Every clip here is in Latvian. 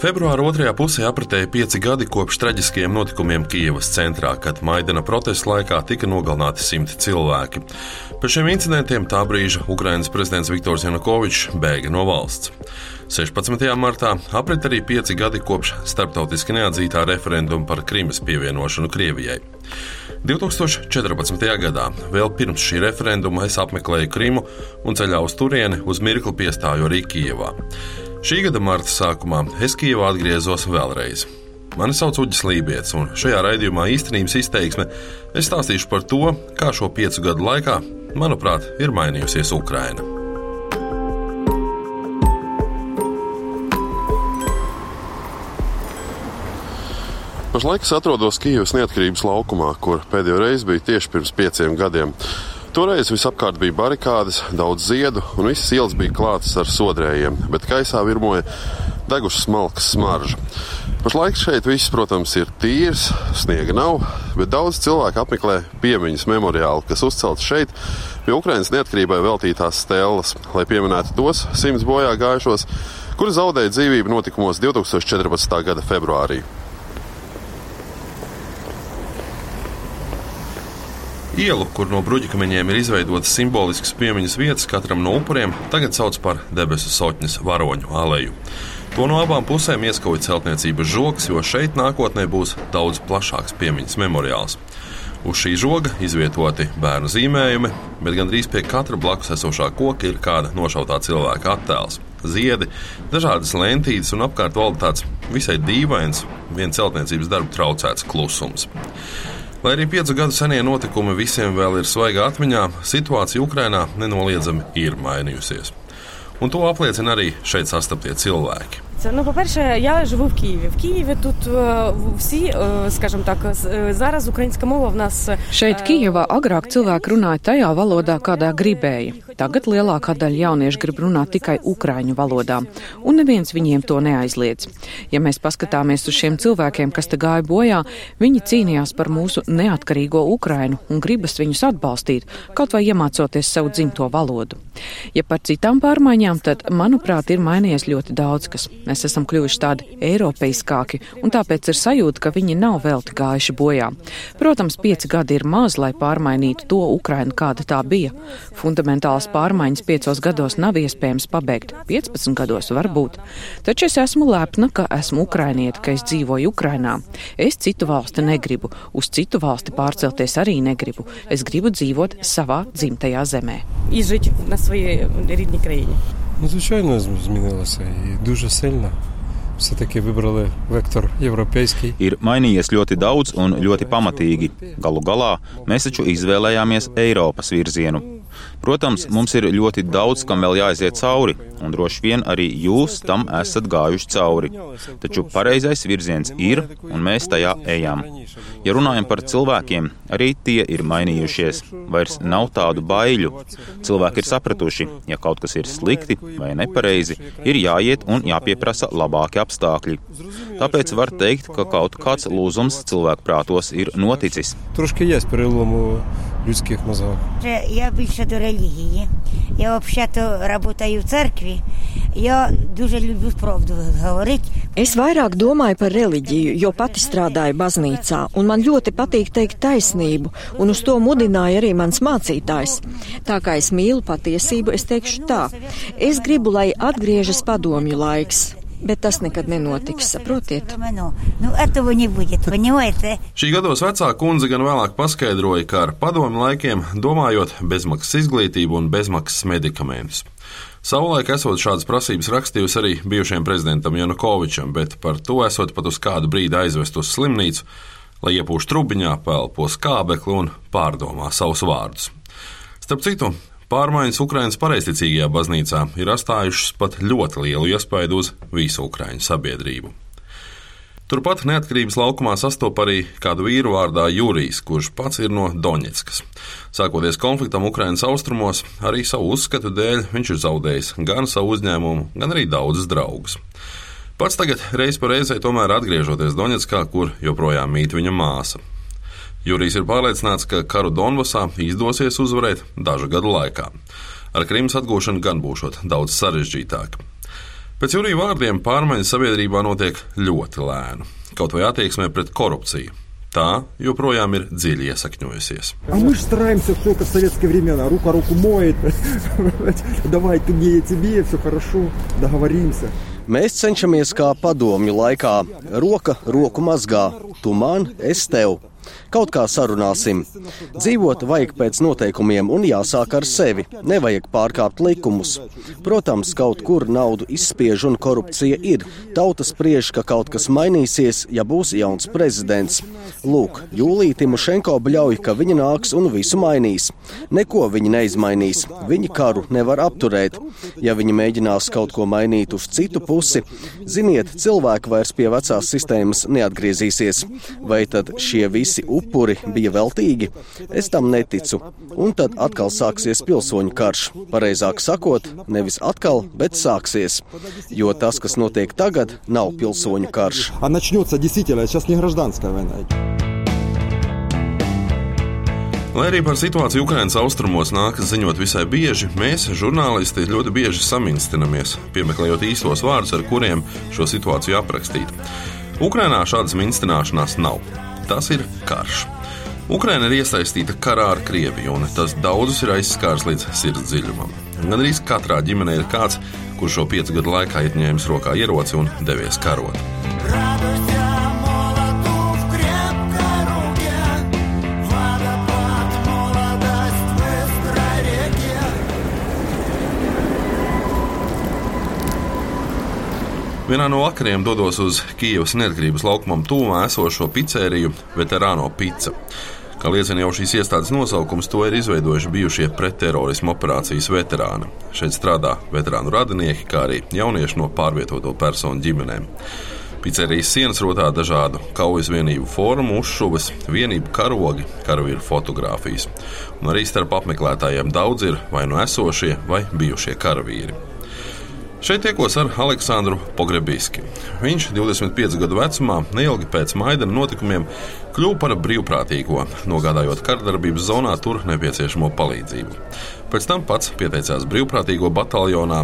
Februāra otrajā pusē apritēja pieci gadi kopš traģiskajiem notikumiem Kijavas centrā, kad Maidana protesta laikā tika nogalināti simti cilvēki. Pēc šiem incidentiem tā brīža Ukrainas prezidents Viktors Janukovičs bēga no valsts. 16. martā aprit arī pieci gadi kopš starptautiski neatzītā referenduma par Krimas pievienošanu Krievijai. 2014. gadā, vēl pirms šī referenduma, es apmeklēju Krimu un ceļā uz turieni uz mirkli piestāju arī Kijavā. Šī gada marta sākumā es Kijavā atgriezos vēlreiz. Mani sauc Uģis Lībijams, un šajā raidījumā īstenības izteiksme es stāstīšu par to, kā šo piecu gadu laikā, manuprāt, ir mainījusies Ukraina. Pašlaik es atrodos Kijavas neatkarības laukumā, kur pēdējo reizi biju tieši pirms pieciem gadiem. Toreiz visapkārt bija barikādes, daudz ziedu, un visas ielas bija klātas ar sodrējiem, bet kaisā virmoja degušas smalkas smarža. Pašlaik šeit viss, protams, ir tīrs, sniega nav, bet daudz cilvēku apmeklē piemiņas memoriālu, kas uzcelts šeit pie Ukraiņas neatkarībai veltītās stēles, lai pieminētu tos simts bojā gājušos, kuri zaudēja dzīvību notikumos 2014. gada februārī. Ielu, kur no bruģikameņiem ir izveidotas simboliskas piemiņas vietas katram no upuriem, tagad sauc par debesu sotņas varoņu aleju. To no abām pusēm ieskauj celtniecības žoks, jo šeit nākotnē būs daudz plašāks piemiņas memoriāls. Uz šī žoga izvietoti bērnu zīmējumi, bet gandrīz pie katra blakus esošā koka ir kāda nošautā cilvēka attēls. Ziedi, dažādas lentītes un apkārt valda tāds visai dīvains, viens celtniecības darbu traucēts klusums. Lai arī piecu gadu senie notikumi visiem vēl ir svaigā atmiņā, situācija Ukrainā nenoliedzami ir mainījusies. Un to apliecina arī šeit sastaptie cilvēki Ну, по-перше, я живу в Києві. В Києві тут всі, скажімо так, зараз українська мова в нас Šeit, Kijavā, agrāk cilvēki runāja tajā valodā, kādā gribēja. Tagad lielākā daļa jauniešu grib runāt tikai ukraiņu valodā, un neviens viņiem to neaizliedz. Ja mēs paskatāmies uz šiem cilvēkiem, kas te gāja bojā, viņi cīnījās par mūsu neatkarīgo Ukrainu un gribas viņus atbalstīt, kaut vai iemācoties savu dzimto valodu. Ja par citām pārmaiņām, tad, manuprāt, ir mainījies ļoti daudz kas. Mēs esam kļuvuši tādi eiropeiskāki, un tāpēc ir sajūta, ka viņi nav velti gājuši bojā. Protams, pieci gadi ir maz, lai pārmainītu to Ukrainu, kāda tā bija. Fundamentālas pārmaiņas piecos gados nav iespējams pabeigt, 15 gados varbūt. Taču es esmu lepna, ka esmu ukrainieta, ka es dzīvoju Ukrainā. Es citu valsti negribu, uz citu valsti pārcelties arī negribu. Es gribu dzīvot savā dzimtajā zemē. Izžīt na svojai rītņa krīņa. Ну, звичайно, змінилося і дуже сильно. Все-таки вибрали vektor європейський. Ir mainījies ļoti daudz un ļoti pamatīgi. Galu galā mēs taču izvēlējāmies Eiropas virzienu. Protams, mums ir ļoti daudz, kam vēl jāiziet cauri, un droši vien arī jūs tam esat gājuši cauri. Taču pareizais virziens ir, un mēs tajā ejam. Ja runājam par cilvēkiem, arī tie ir mainījušies. Vairs nav tādu baiļu. Cilvēki ir sapratuši, ja kaut kas ir slikti vai nepareizi, ir jāiet un jāpieprasa labāki apstākļi. Tāpēc var teikt, ka kaut kāds lūzums cilvēku prātos ir noticis. Truška iespēja перелом у людських мозгах. Я більше до релігії. Я взагалі працюю в церкві. Я дуже люблю правду говорити. Es vairāk domāju par reliģiju, jo pati strādāju baznīcā, un man ļoti patīk teikt taisnību, un uz to mudināja arī mans mācītājs. Tā kā es mīlu patiesību, es teikšu tā: es gribu, lai atgriežas padomju laiks. Bet tas nekad nenotiks, saprotiet? Šī gados vecā kundze gan vēlāk paskaidroja, ka ar padomu laikiem domājot bezmaksas izglītību un bezmaksas medikamentus. Savulaik esot šādas prasības rakstījusi arī bijušajam prezidentam Janukovičam, bet par to esot pat uz kādu brīdi aizvest uz slimnīcu, lai iepūš trubiņā, pelpo skābekli un pārdomā savus vārdus. Starp citu, Pārmaiņas Ukraiņas pareizticīgajā baznīcā ir atstājušas pat ļoti lielu iespaidu uz visu Ukraiņu sabiedrību. Turpat neatkarības laukumā sastopas arī kādu vīru vārdā Jurijs, kurš pats ir no Doņetskas. Sākoties konfliktam Ukraiņas austrumos, arī savu uzskatu dēļ viņš ir zaudējis gan savu uzņēmumu, gan arī daudzus draugus. Pats tagad reiz pa reizei tomēr atgriežoties Doņetskā, kur joprojām mīt viņa māsa. Jurijs ir pārliecināts, ka karu Donbasā izdosies uzvarēt dažu gadu laikā. Ar Krimas atgūšanu gan būšot daudz sarežģītāk. Pēc Jurija vārdiem pārmaiņas sabiedrībā notiek ļoti lēni, kaut vai attieksmē pret korupciju. Tā joprojām ir dziļi iesakņojusies. А мы же стараемся все как в советские времена. Рука руку моет. Давай, ты мне, я тебе, все хорошо, договоримся. Mēs cenšamies kā padomju laikā. Roka roku mazgā, tu man, es tev. Kaut kā sarunāsim. Dzīvot vajag pēc noteikumiem un jāsāk ar sevi. Nevajag pārkāpt likumus. Protams, kaut kur naudu izspiež un korupcija ir. Tauta spriež, ka kaut kas mainīsies, ja būs jauns prezidents. Lūk, Jūlija Timošenko bļauj, ka viņa nāks un visu mainīs. Neko viņi neizmainīs. Viņi karu nevar apturēt. Ja viņi mēģinās kaut ko mainīt uz citu pusi, ziniet, cilvēki vairs pie vecās sistēmas neatgriezīsies. Vai tad šie visi visi upuri bija veltīgi, es tam neticu. Un tad atkal sāksies pilsoņu karš. Pareizāk sakot, nevis atkal, bet sāksies. Jo tas, kas notiek tagad, nav pilsoņu karš. Lai arī par situāciju Ukraiņas austrumos nākas ziņot visai bieži, mēs, žurnālisti, ļoti bieži saminstinamies, piemeklējot īstos vārdus, ar kuriem šo situāciju aprakstīt. Ukrainā šādas minstināšanās nav. Tas ir karš. Ukraina ir iesaistīta karā ar Krieviju, un tas daudzus ir aizskārs līdz sirds dziļumam. Gan arī katrā ģimenē ir kāds, kurš šo piecu gadu laikā ir ņēmis rokā ieroci un devies karot. Vienā no vakariem dodos uz Kijavas neatkarības laukumam tuvumā esošo pizzeriju Veterāno Pizza. Kā liecina jau šīs iestādes nosaukums, to ir izveidojuši bijušie pretterorismu operācijas veterāni. Šeit strādā veterānu radinieki, kā arī jaunieši no pārvietoto personu ģimenēm. Pizzerijas sienas rotā dažādu kaujas vienību formu, uzšuves, vienību karogi, karavīru fotografijas. Un arī starp apmeklētājiem daudz ir vai nu esošie, vai bijušie karavīri. Šeit tiekos ar Aleksandru Pogrebiski. Viņš 25 gadu vecumā, neilgi pēc Maidana notikumiem, kļuva par brīvprātīgo, nogādājot kardarbības zonā tur nepieciešamo palīdzību. Pēc tam pats pieteicās brīvprātīgo bataljonā,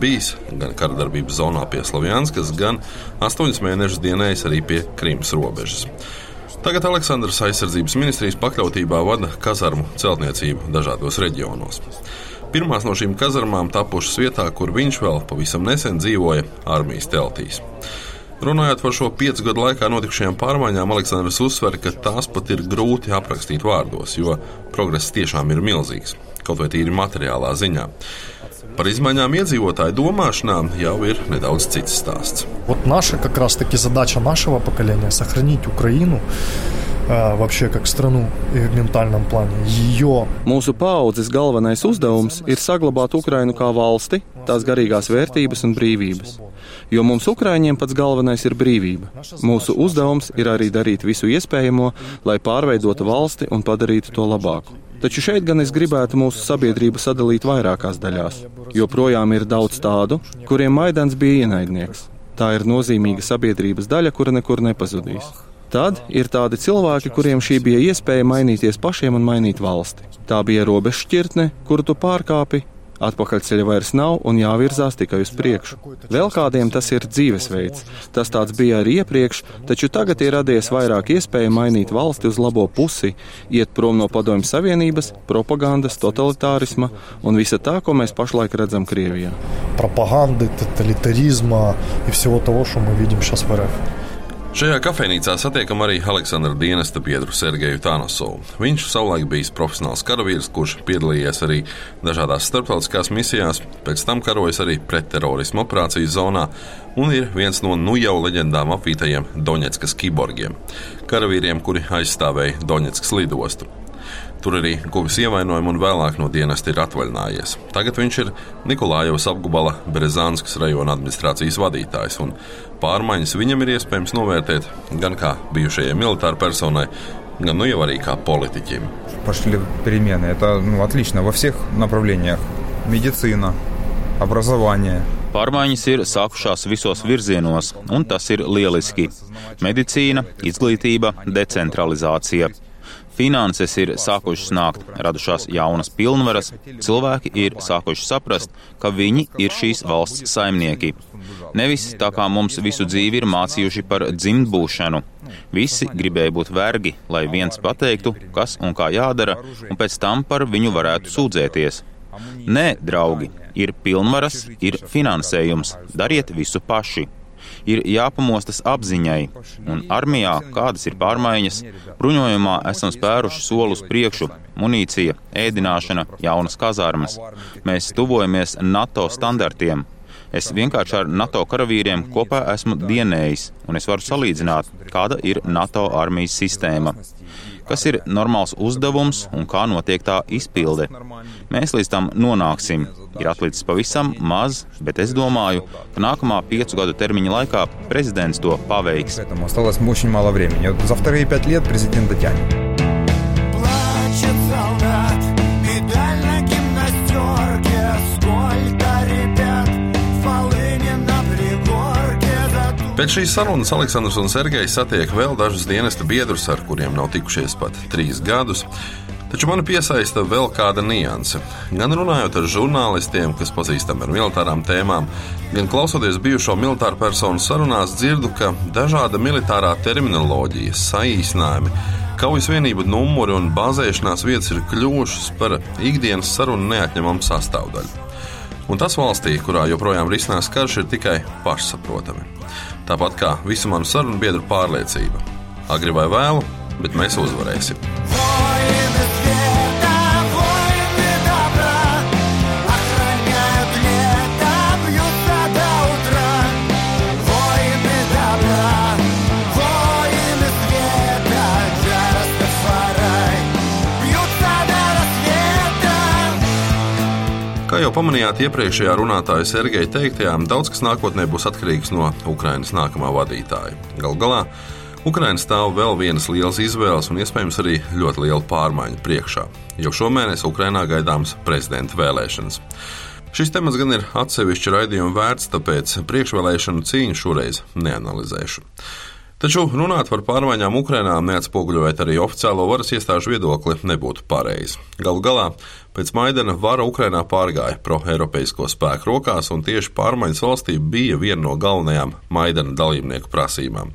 bijis gan kardarbības zonā pie Slovjanskas, gan 8 mēnešus dienējis arī pie Krimas robežas. Tagad Aleksandrs aizsardzības ministrijas pakļautībā vada kazarmu celtniecību dažādos reģionos. Pirmās no šīm kazarmām tapušas vietā, kur viņš vēl pavisam nesen dzīvoja armijas teltīs. Runājot par šo piecu gadu laikā notikušajām pārmaiņām, Aleksandrs uzsver, ka tās pat ir grūti aprakstīt vārdos, jo progress tiešām ir milzīgs, kaut vai tīri materiālā ziņā. Par izmaiņām iedzīvotāju domāšanā jau ir nedaudz cits stāsts. Вот наша как раз таки задача нашего поколения сохранить Украину а, вообще как страну и в ментальном плане. Ее Mūsu paaudzes galvenais uzdevums ir saglabāt Ukrainu kā valsti, tās garīgās vērtības un brīvības. Jo mums, Ukrāņiem, pats galvenais ir brīvība. Mūsu uzdevums ir arī darīt visu iespējamo, lai pārveidotu valsti un padarītu to labāku. Taču šeit gan es gribētu mūsu sabiedrību sadalīt vairākās daļās. Joprojām ir daudz tādu, kuriem Maidans bija ienaidnieks. Tā ir nozīmīga sabiedrības daļa, kura nekur nepazudīs. Tad ir tādi cilvēki, kuriem šī bija iespēja mainīties pašiem un mainīt valsti. Tā bija robežšķirtne, kuru tu pārkāpi, Atpakaļceļa vairs nav un jāvirzās tikai uz priekšu. Vēl kādiem tas ir dzīvesveids. Tas tāds bija arī iepriekš, taču tagad ir radies vairāk iespēju mainīt valsti uz labo pusi, iet prom no Padomju Savienības, propagandas, totalitārisma un visa tā, ko mēs pašlaik redzam Krievijā. Propaganda, totalitarisma un visu to, ko mēs redzam šodien. Šajā kafejnīcā satiekam arī Aleksandra dienesta biedru Sergeju Tānasovu. Viņš savulaik bijis profesionāls karavīrs, kurš piedalījies arī dažādās starptautiskās misijās, pēc tam karojis arī pretterorismu operāciju zonā un ir viens no nu jau leģendām apvītajiem Doņetskas kiborgiem - karavīriem, kuri aizstāvēja Doņetskas lidostu. Tur arī guvis ievainojumu un vēlāk no dienesta ir atvaļinājies. Tagad viņš ir Nikolājevas apgabala Berezānskas rajona administrācijas vadītājs, un pārmaiņas viņam ir iespējams novērtēt gan kā bijušajai militārai personai, gan nu jau arī kā politiķim. Пошли перемены. Это ну, отлично во всех направлениях. Медицина, образование. Pārmaiņas ir sākušās visos virzienos, un tas ir lieliski. Medicīna, izglītība, decentralizācija. Finanses ir sākušas nākt, radušās jaunas pilnvaras, cilvēki ir sākuši saprast, ka viņi ir šīs valsts saimnieki. Nevis tā kā mums visu dzīvi ir mācījuši par dzimtbūšanu. Visi gribēja būt vergi, lai viens pateiktu, kas un kā jādara, un pēc tam par viņu varētu sūdzēties. Nē, draugi, ir pilnvaras, ir finansējums, dariet visu paši ir jāpamostas apziņai, un armijā, kādas ir pārmaiņas, bruņojumā esam spēruši solus priekšu - munīcija, ēdināšana, jaunas kazārmas. Mēs tuvojamies NATO standartiem. Es vienkārši ar NATO karavīriem kopā esmu dienējis, un es varu salīdzināt, kāda ir NATO armijas sistēma kas ir normāls uzdevums un kā notiek tā izpilde. Mēs līdz tam nonāksim. Ir atlicis pavisam maz, bet es domāju, ka nākamā piecu gadu termiņa laikā prezidents to paveiks. Tas būs ļoti maz laika. Pēc šīs sarunas Aleksandrs un Sergejs satiek vēl dažus dienesta biedrus, ar kuriem nav tikušies pat trīs gadus. Taču mani piesaista vēl kāda nianse. Gan runājot ar žurnālistiem, kas pazīstami ar militārām tēmām, gan klausoties bijušo militāru personu sarunās, dzirdu, ka dažāda militārā terminoloģija, saīsinājumi, kaujas vienību numuri un bāzēšanās vietas ir kļuvušas par ikdienas sarunu neatņemamu sastāvdaļu. Un tas valstī, kurā joprojām risinās karš, ir tikai pašsaprotami. Tāpat kā visu manu sarunu biedru pārliecība. Agri vai vēlu, bet mēs uzvarēsim! Boy, pamanījāt iepriekšējā runātāja Sergeja teiktajā, daudz kas nākotnē būs atkarīgs no Ukrainas nākamā vadītāja. Galu galā Ukraiņa stāv vēl vienas lielas izvēles un iespējams arī ļoti liela pārmaiņa priekšā. Jau šomēnes Ukrainā gaidāmas prezidenta vēlēšanas. Šis temats gan ir atsevišķi raidījuma vērts, tāpēc priekšvēlēšanu cīņu šoreiz neanalizēšu. Taču runāt par pārmaiņām Ukrainā, neatspoguļojot arī oficiālo varas iestāžu viedokli, nebūtu pareizi. Galu galā, pēc Maidana vara Ukrainā pārgāja pro-eiropeisko spēku rokās, un tieši pārmaiņas valstī bija viena no galvenajām Maidana dalībnieku prasībām.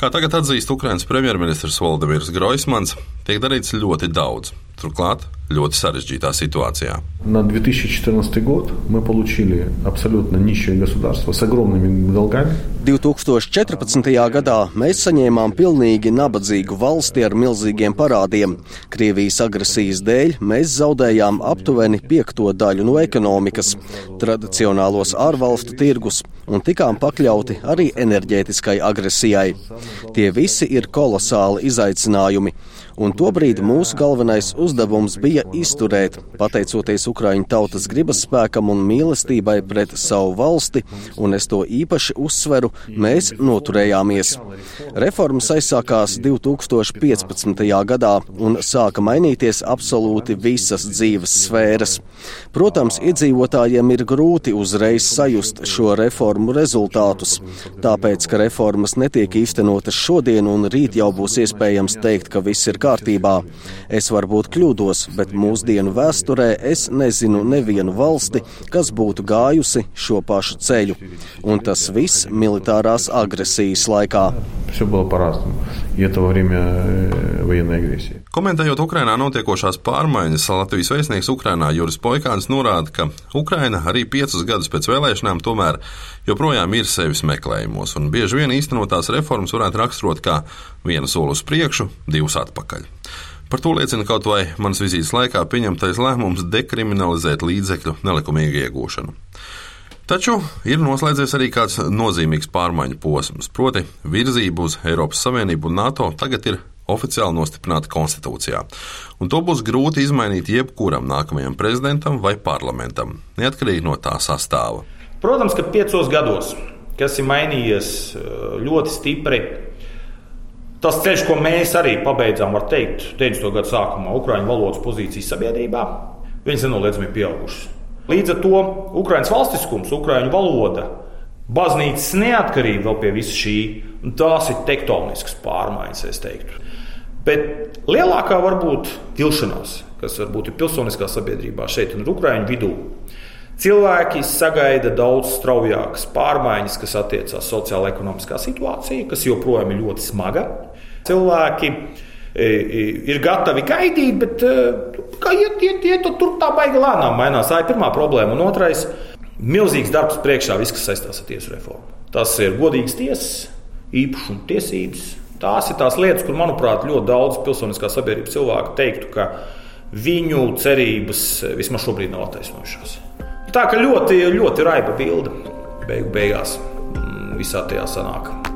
Kā tagad atzīst Ukraiņas premjerministrs Valdemirs Groismans, tiek darīts ļoti daudz, turklāt ļoti sarežģītā situācijā. На 2014 год мы получили абсолютно нищее государство с огромными долгами. 2014. gadā mēs saņēmām pilnīgi nabadzīgu valsti ar milzīgiem parādiem. Krievijas agresijas dēļ mēs zaudējām aptuveni piekto daļu no ekonomikas, tradicionālos ārvalstu tirgus un tikām pakļauti arī enerģētiskai agresijai. Tie visi ir kolosāli izaicinājumi. Un tobrīd mūsu galvenais uzdevums bija izturēt, pateicoties Ukraiņu tautas gribas spēkam un mīlestībai pret savu valsti, un es to īpaši uzsveru, mēs noturējāmies. Reformas aizsākās 2015. gadā un sāka mainīties absolūti visas dzīves sfēras. Protams, iedzīvotājiem ir grūti uzreiz sajust šo reformu rezultātus, tāpēc, ka reformas netiek īstenotas šodien un rīt jau būs iespējams teikt, ka viss ir kārtībā. Es varbūt kļūdos, bet mūsdienu vēsturē es nezinu nevienu valsti, kas būtu gājusi šo pašu ceļu. Un tas viss militārās agresijas laikā. Komentējot Ukrainā notiekošās pārmaiņas, Latvijas vēstnieks Ukrainā Juris Poikāns norāda, ka Ukraina arī piecus gadus pēc vēlēšanām tomēr joprojām ir sevis meklējumos, un bieži vien īstenotās reformas varētu raksturot kā vienu soli uz priekšu, divus atpakaļ. Par to liecina kaut vai manas vizītes laikā pieņemtais lēmums dekriminalizēt līdzekļu nelikumīgu iegūšanu. Taču ir noslēdzies arī kāds nozīmīgs pārmaiņu posms, proti, virzība uz Eiropas Savienību un NATO tagad ir oficiāli nostiprināta konstitūcijā. Un to būs grūti izmainīt jebkuram nākamajam prezidentam vai parlamentam, neatkarīgi no tā sastāva. Protams, ka piecos gados, kas ir mainījies ļoti stipri, tas ceļš, ko mēs arī pabeidzām, var teikt, 90. gada sākumā, Ukrāņu valodas pozīcijas sabiedrībā, viņas nenoliedzami pieaugušas. Līdz ar to Ukrāņas valstiskums, Ukrāņu valoda, baznīcas neatkarība vēl pie visa šī, tās ir tektoniskas pārmaiņas, es teiktu. Bet lielākā varbūt vilšanās, kas varbūt ir pilsoniskā sabiedrībā šeit un Ukraiņu vidū. Cilvēki sagaida daudz straujākas pārmaiņas, kas attiecās uz sociālo-ekonomiskā situāciju, kas joprojām ir ļoti smaga. Cilvēki e, e, ir gatavi gaidīt, bet e, kā iet, iet, iet tur tā baigi lēnām mainās. Tā ir pirmā problēma. Un otrais - milzīgs darbs priekšā, viss, kas saistās ar tiesu reformu. Tas ir godīgs tiesas, īpašuma tiesības. Tās ir tās lietas, kur, manuprāt, ļoti daudz pilsoniskā sabiedrības cilvēku teiktu, ka viņu cerības vismaz šobrīd nav attaisnojušās. Tā ka ļoti, ļoti raiba bilde beigu beigās mm, visā tajā sanāk.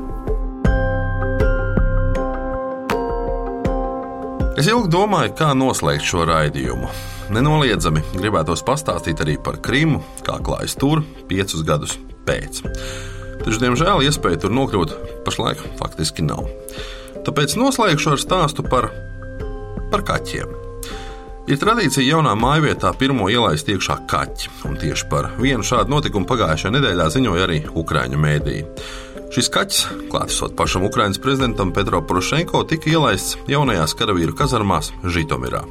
Es ilgi domāju, kā noslēgt šo raidījumu. Nenoliedzami gribētos pastāstīt arī par Krimu, kā klājas tur piecus gadus pēc. Taču, diemžēl, iespēja tur nokļūt pašlaik faktiski nav. Tāpēc noslēgšu ar stāstu par, par kaķiem. Ir tradīcija jaunā mājvietā pirmo ielaist iekšā kaķi, un tieši par vienu šādu notikumu pagājušajā nedēļā ziņoja arī Ukrāņu mēdīji. Šis kaķis, klātesot pašam Ukraiņas prezidentam Petro Porošenko, tika ielaists jaunajās karavīru kazarmās Žitomirā.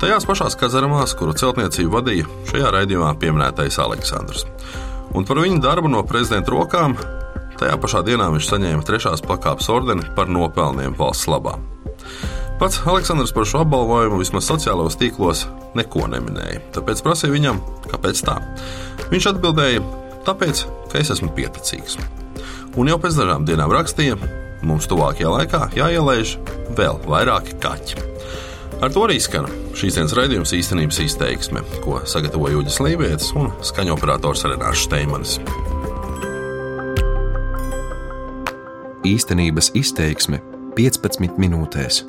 Tajās pašās kazarmās, kuru celtniecību vadīja šajā raidījumā pieminētais Aleksandrs un par viņu darbu no prezidenta rokām tajā pašā dienā viņš saņēma trešās pakāpes ordeni par nopelniem valsts labā. Pats Aleksandrs par šo apbalvojumu vismaz sociālajos tīklos neko neminēja, tāpēc prasīja viņam, kāpēc tā. Viņš atbildēja, tāpēc, ka es esmu pieticīgs. Un jau pēc dažām dienām rakstīja, mums tuvākajā laikā jāielaiž vēl vairāki kaķi. Ar to arī skan šīs dienas raidījums īstenības izteiksme, ko sagatavoja Uģis Lībijams un skaņoperators Renārs Steimanis. Īstenības izteiksme 15 minūtēs.